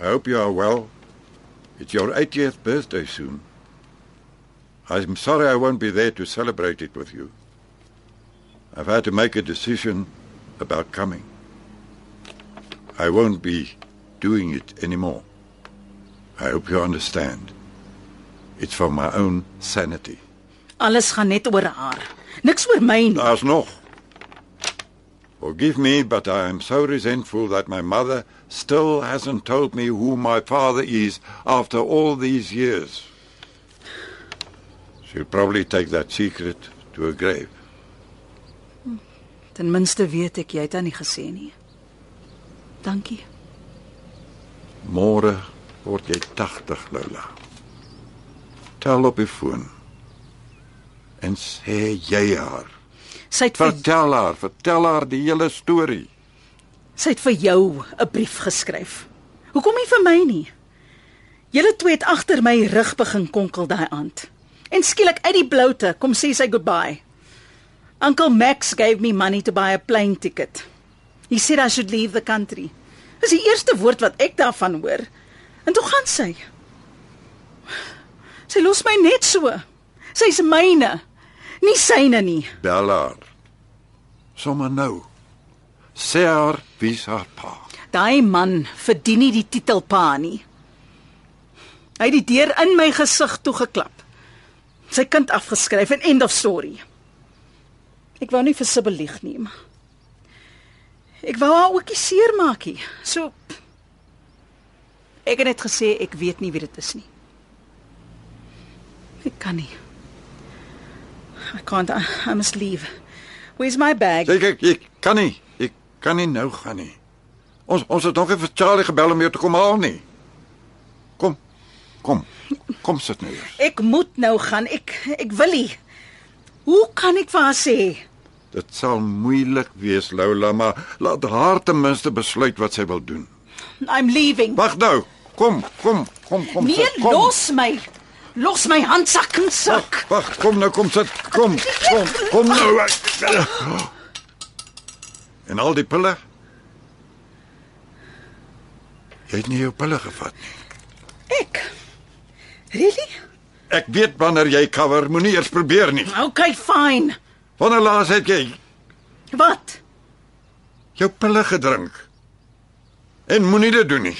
I hope you are well. It's your 80th birthday soon. I'm sorry I won't be there to celebrate it with you. I've had to make a decision about coming. I won't be doing it anymore. I hope you understand. It's for my own sanity.
Alles gaan net oor haar. Niks oor my nie.
Daar's nog. Forgive me, but I am so resentful that my mother still hasn't told me who my father is after all these years. She'll probably take that secret to her grave.
Ten minste weet ek jy het aan nie gesê nie. Dankie.
Môre word jy 80, Lola. Tel op die foon. En sê jy haar.
Sy het vir,
Vertel haar, vertel haar die hele storie.
sy het vir jou 'n brief geskryf. Hoekom nie vir my nie? Julle twee het agter my rug begin konkel daai aand. En skielik uit die bloute kom sê sy goodbye. Uncle Max gave me money to buy a plane ticket. He said I should leave the country. Dis die eerste woord wat ek daarvan hoor. En toe gaan sy. Sy los my net so. Sy's myne. Nie syne nie.
Bel haar. Sommige nou. Sê haar wie's haar pa.
Daai man verdien nie die titel pa nie. Hy het die deur in my gesig toegeklap. Sy kind afgeskryf en end of story. Ek wou nie vir Sibyl lieg nie. Ek wou haar ook nie seermaak nie. So ek het net gesê ek weet nie wie dit is nie. Ek kan nie. I can't. I, I must leave. Where's my bag?
Sê kyk, ek kan nie. Ek kan nie nou gaan nie. Ons ons het nog nie vir Charlie gebel om jou te kom haal nie. Kom. Kom. Kom sit nou eers.
Ek moet nou gaan. Ek ek wil nie. Hoe kan ek vir haar sê?
Dit sal moeilik wees, Lola, maar laat haar ten minste besluit wat sy wil doen.
I'm leaving.
Wag nou. Kom, kom, kom, kom.
Nee,
sit, kom.
los my. Los my handsak en sak.
Wag, kom nou, kom sit. Kom, kom, kom nou. En al die pille? Jy het nie jou pille gevat nie.
Ek. Really?
Ek weet wanneer jy cover, moenie eers probeer nie.
Okay, fine.
Wanneer laas het jy
Wat?
jou pille gedrink? En moenie dit doen nie.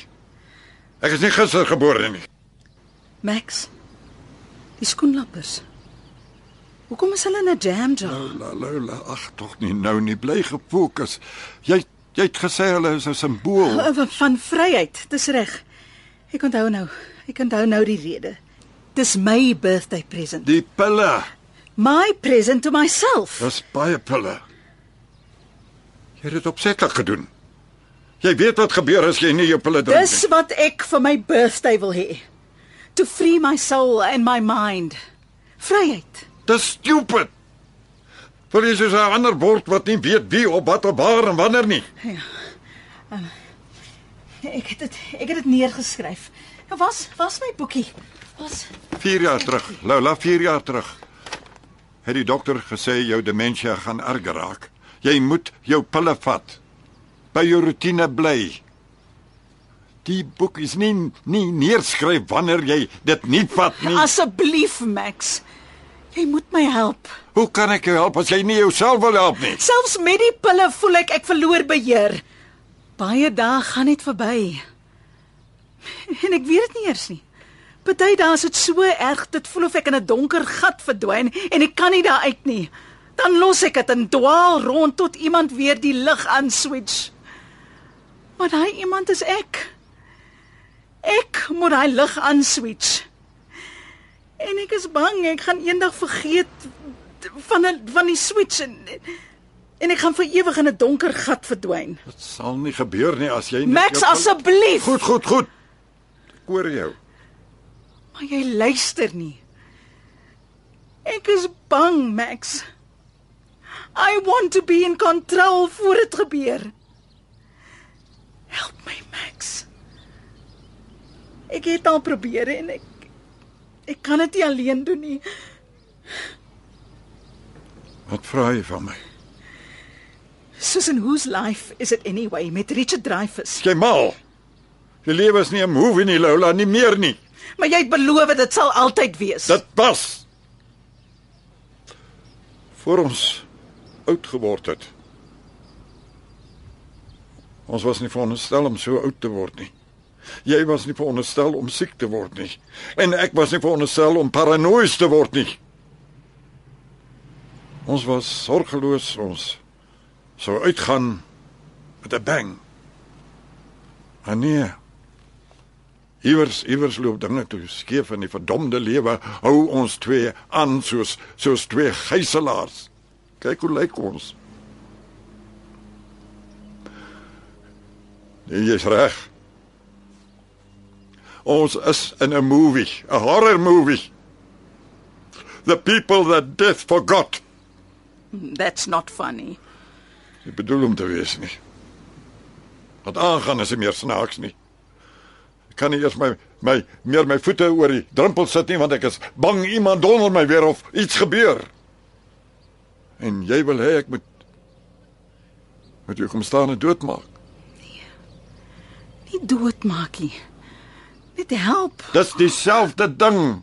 Ek is nie gister gebore nie.
Max. Die skoenlappers. Hoekom is hulle in 'n jam jar?
Lola, Lola, ag tog nie nou nie, bly gefokus. Jy jy het gesê hulle is 'n simbool.
Van vryheid, dis reg. Ek onthou nou. Ek onthou nou die rede. Dis my birthday present.
Die pille.
My present to myself.
Dis baie pille. Jy het dit opsetlik gedoen. Jy weet wat gebeur as jy nie jou pille drink
Dis wat ek vir my birthday wil hê. To free my soul and my mind. Vryheid.
Dis stupid. Vir jy soos 'n ander bord wat nie weet wie op wat op waar en wanneer nie.
Ek het dit ek het dit neergeskryf. Ja, was was my boekie. Was
4 jaar terug, Lola, 4 jaar terug. Het die dokter gesê jou demensie gaan erger raak. Jy moet jou pille vat. By jou rotine bly. Die boek is nie nie neerskryf wanneer jy dit nie vat nie.
asseblief Max. Jy moet my help.
Hoe kan ek jou help as jy nie jouself wil help nie?
Selfs met die pille voel ek ek verloor beheer. Baie dae gaan net verby. En ek weet dit nie eers nie. Party dae is dit so erg, dit voel of ek in 'n donker gat verdwyn en ek kan nie daar uit nie. Dan los ek dit en dwaal rond tot iemand weer die lig aan switch. Maar daai iemand is ek. Ek moet daai lig aan switch. En ek is bang ek gaan eendag vergeet van 'n van die switch en en ek gaan vir ewig in 'n donker gat verdwyn.
Dit sal nie gebeur nie as jy nie
Max
pil-
asseblief.
Goed, goed, goed. Ek hoor jou.
Maar jy luister nie. Ek is bang, Max. I want to be in control voor dit gebeur. Help my, Max. Ek het al probeer en ek ek kan dit nie alleen doen nie.
Wat vra jy van my?
Susan, whose life is it anyway met Richard Dreyfuss?
Jy mal. Jy lewe is nie 'n movie nie, Lola, nie meer nie.
Maar jy het beloof dit sal altyd wees.
Dit was. Voor ons oud geword het. Ons was nie veronderstel om so oud te word nie. Jy was nie veronderstel om siek te word nie. En ek was nie veronderstel om paranoïes te word nie. Ons was sorgeloos, ons sou uitgaan met 'n bang. Maar nee. Iewers iewers loop dinge toe skeef in die verdomde lewe hou ons twee aan soos soos twee gijslaers. Kyk hoe lyk ons. Jy's reg. Ons is in 'n movie, 'n horror movie. The people that death forgot.
That's not funny.
Ek bedoel om te wees nie. Wat aangaan is meer snaaks nie. Ek kan nie eers my my meer my voete oor die drempel sit nie want ek is bang iemand donder my weer of iets gebeur. En jy wil hê ek moet met jou kom staan en doodmaak.
Nie doodmaak nie. Net help.
Dis dieselfde ding.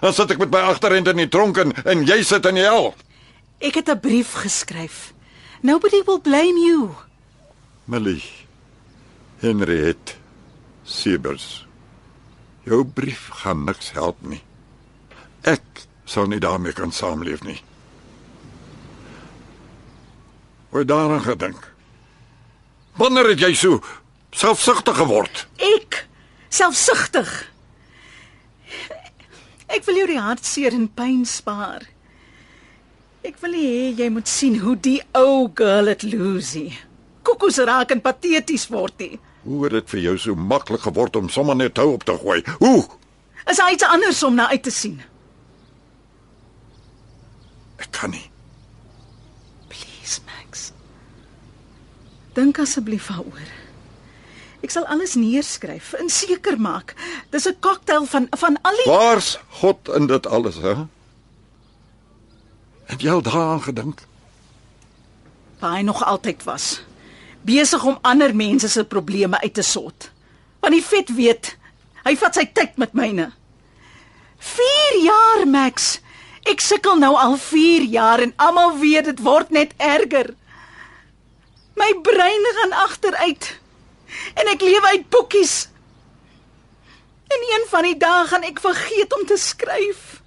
Dan sit ek met my agterend in die tronk en, en jy sit in die hel.
Ek het 'n brief geskryf. Nobody will blame you.
Millie. Henriette Siebers. Jou brief gaan niks help nie. Ek sal nie daarmee kan saamleef nie. Hoe daaraan gedink? Wanneer het jy so selfsugtig geword?
Ek selfsugtig. Ek wil jou die hartseer en pyn spaar. Ek wil hê jy moet sien hoe die ou girl het losie. Kokos raak en pateties word nie.
Hoe het dit vir jou so maklik geword om sommer net hou op te gooi? Hoe?
Is daar iets anders om na uit te sien?
Ek kan nie.
Please, Max. Dink asseblief daaroor. Ek sal alles neerskryf en seker maak Dis 'n koktail van van al die
Waar's God in dit alles, hè? Het jy al daaraan gedink?
hy nog altyd was. Besig om ander mense se probleme uit te sort. Want die vet weet, hy vat sy tyd met myne. 4 jaar, Max. Ek sukkel nou al 4 jaar en almal weet dit word net erger. My brein gaan agteruit. En ek lewe uit boekies. En een van die dae gaan ek vergeet om te skryf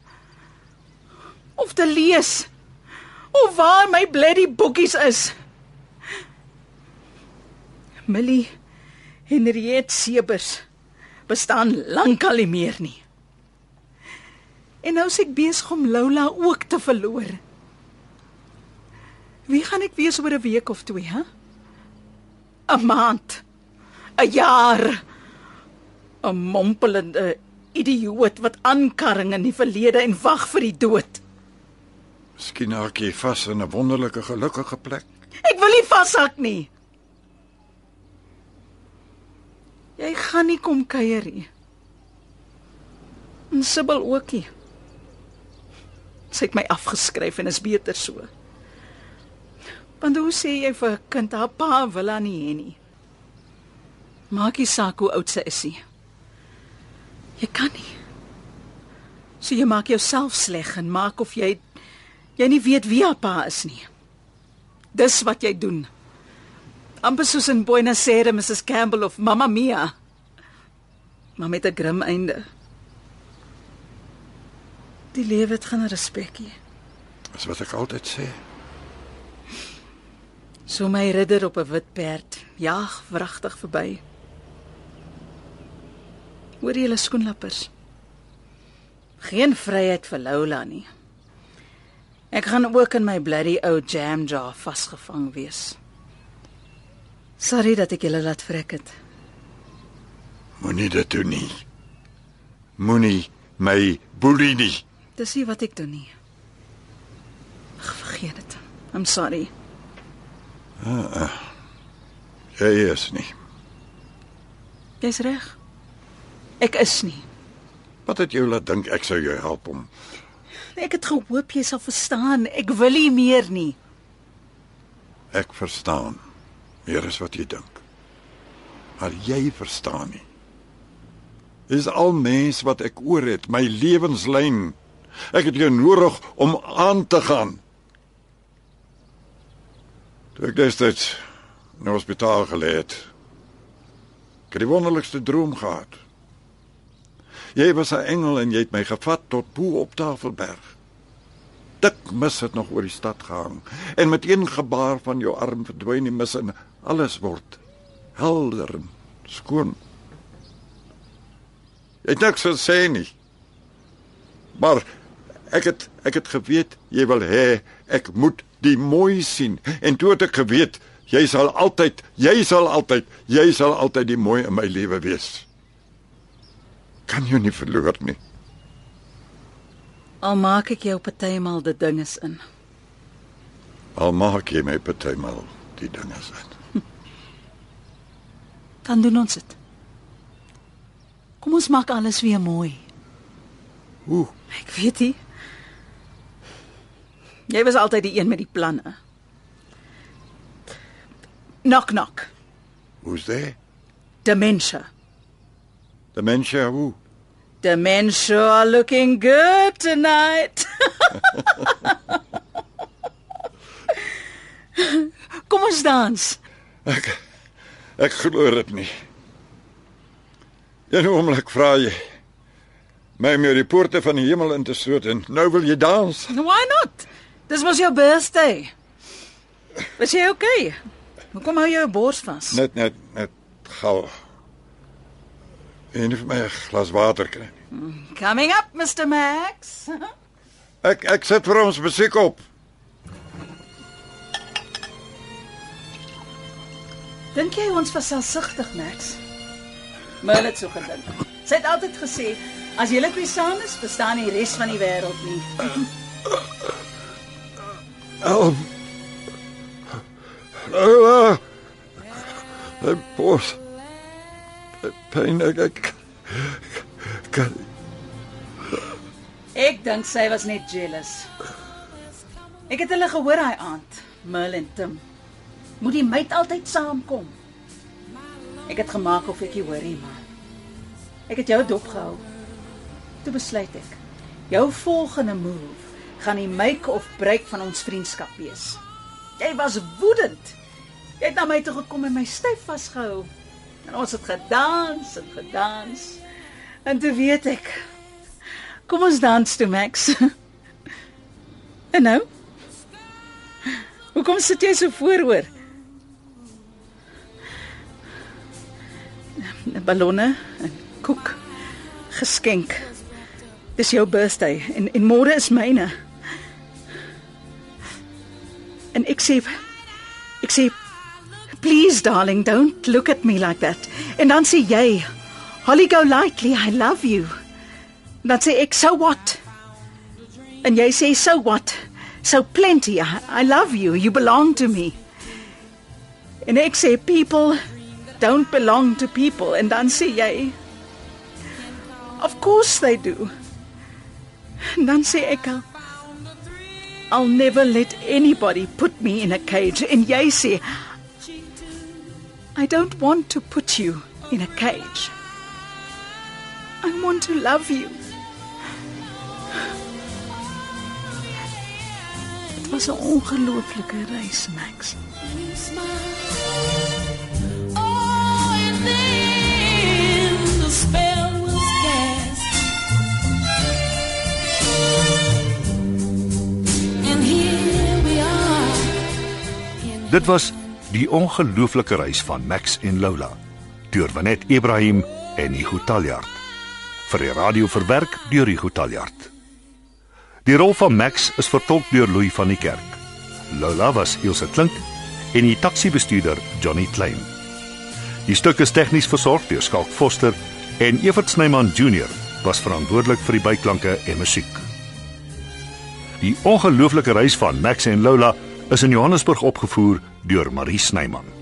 of te lees of waar my bloody boekies is. Millie Henriette Sebers bestaan lankal nie meer nie. En nou is ek besig om Lola ook te verloor. Wie gaan ek wees oor 'n week of twee, hè? 'n Maand. 'n Jaar. 'n mompelende idioot wat aankarring in die verlede en wag vir die dood.
Miskien haak jy vas in 'n wonderlike gelukkige plek.
Ek wil nie vashak nie. Jy gaan nie kom kuier nie. En Sibyl ook nie. Sy het my afgeskryf en is beter so. Want hoe sê jy vir 'n kind haar pa wil haar nie hê nie? Maak nie saak hoe oud sy is nie. Jy kan nie. So jy maak jouself sleg en maak of jy jy nie weet wie haar pa is nie. Dis wat jy doen. amper soos in Buenos Aires Mrs Campbell of Mamma Mia. Maar met 'n grim einde. Die lewe het geen respekie.
Dis wat ek altyd sê.
So my ridder op 'n wit perd jaag wragtig verby. Hoor jy hulle skoenlappers? Geen vryheid vir Lola nie. Ek gaan ook in my bloody ou jam jar vasgevang wees. Sorry dat ek julle laat vrek het.
Moenie dit doen nie. Moenie my boelie nie.
Dis nie wat ek doen nie. Ag, vergeet dit. I'm sorry.
Jy is nie.
Jy's reg. Ek is nie.
Wat het jou laat dink ek sou jou help om
Ek het gehoop jy sal verstaan. Ek wil nie meer nie.
Ek verstaan meer as wat jy dink. Maar jy verstaan nie. Dis al mens wat ek oor het, my lewenslyn. Ek het jou nodig om aan te gaan. Toe ek destyds in die hospitaal gelê het, ek het die wonderlikste droom gehad. Jy was 'n engel en jy het my gevat tot bo op Tafelberg. Dik mis het nog oor die stad gehang en met een gebaar van jou arm verdwyn die mis en alles word helder en skoon. Jy het niks gesê nie. Maar ek het ek het geweet jy wil hê ek moet die mooi sien en toe het ek geweet jy sal altyd jy sal altyd jy sal altyd die mooi in my lewe wees. Kan jy nie verloor nie.
Al maak ek jou partymal die dinges in.
Al maak jy my partymal die dinge sin.
Dan doen ons dit. Kom ons maak alles weer mooi.
Hoe?
Ek weet nie. Jy was altyd die een met die planne. Knock knock.
Who's there?
Dementia.
Dementia hoe?
The men sure are looking good tonight. Kom ons dans.
Ek ek glo dit nie. Een oomblik vra jy my om jou die poorte van die hemel in te stoot en nou wil jy dans.
Why not? Dis mos jou birthday. Is jy okay? Hoekom hou jy jou bors vas?
Net net net gou. En vir my 'n glas water kry.
Coming up, Mr. Max.
Ek ek sit vir ons musiek op.
Dink jy ons was selfsugtig, Max? Merle het so gedink. Sy het altyd gesê, as julle twee saam is, bestaan die res van die wêreld nie.
Elm. Lola. Ek pos. Pyn ek ek
kan.
Ek dink sy was net jealous. Ek het hulle gehoor daai aand, Merl en Tim. Moet die meid altyd saamkom. Ek het gemaak of ek hoor nie, man. Ek het jou dopgehou. Toe besluit ek, jou volgende move gaan die make of break van ons vriendskap wees. Jy was woedend. Jy het na my toe gekom en my styf vasgehou. En ons het gedans en gedans. En toe weet ek. Kom ons dans toe, Max. En nou? Hoekom sit jy so vooroor? Ballonne en koek geskenk. Dis jou birthday en en môre is myne. En ek sê ek sê please darling don't look at me like that. Dan sê jy Holly go lightly I love you. En dan ek so what? Jy sê so what? So plenty I, I love you. You belong to me. En ek sê people don't belong to people dan sê jy Of course they do. En dan ek I'll never let anybody put me in a cage jy sê I don't want to put you in a cage. I want to love you. Dit was 'n ongelooflike reis, Max.
Oh, and then the spell was cast. And here we are.
Dit was die ongelooflike reis van Max en Lola deur Wanet Ibrahim en Igu Taljaard. Vir die radio verwerk deur Igu Taljaard. Die rol van Max is vertolk deur Louis van die Kerk. Lola was Ilse Klink en die taxi-bestuurder Johnny Klein. Die stuk is tegnies versorg deur Skalk Foster en Evert Snyman Junior was verantwoordelik vir die byklanke en musiek. Die ongelooflike reis van Max en Lola is in Johannesburg opgevoer deur Marie Snyman.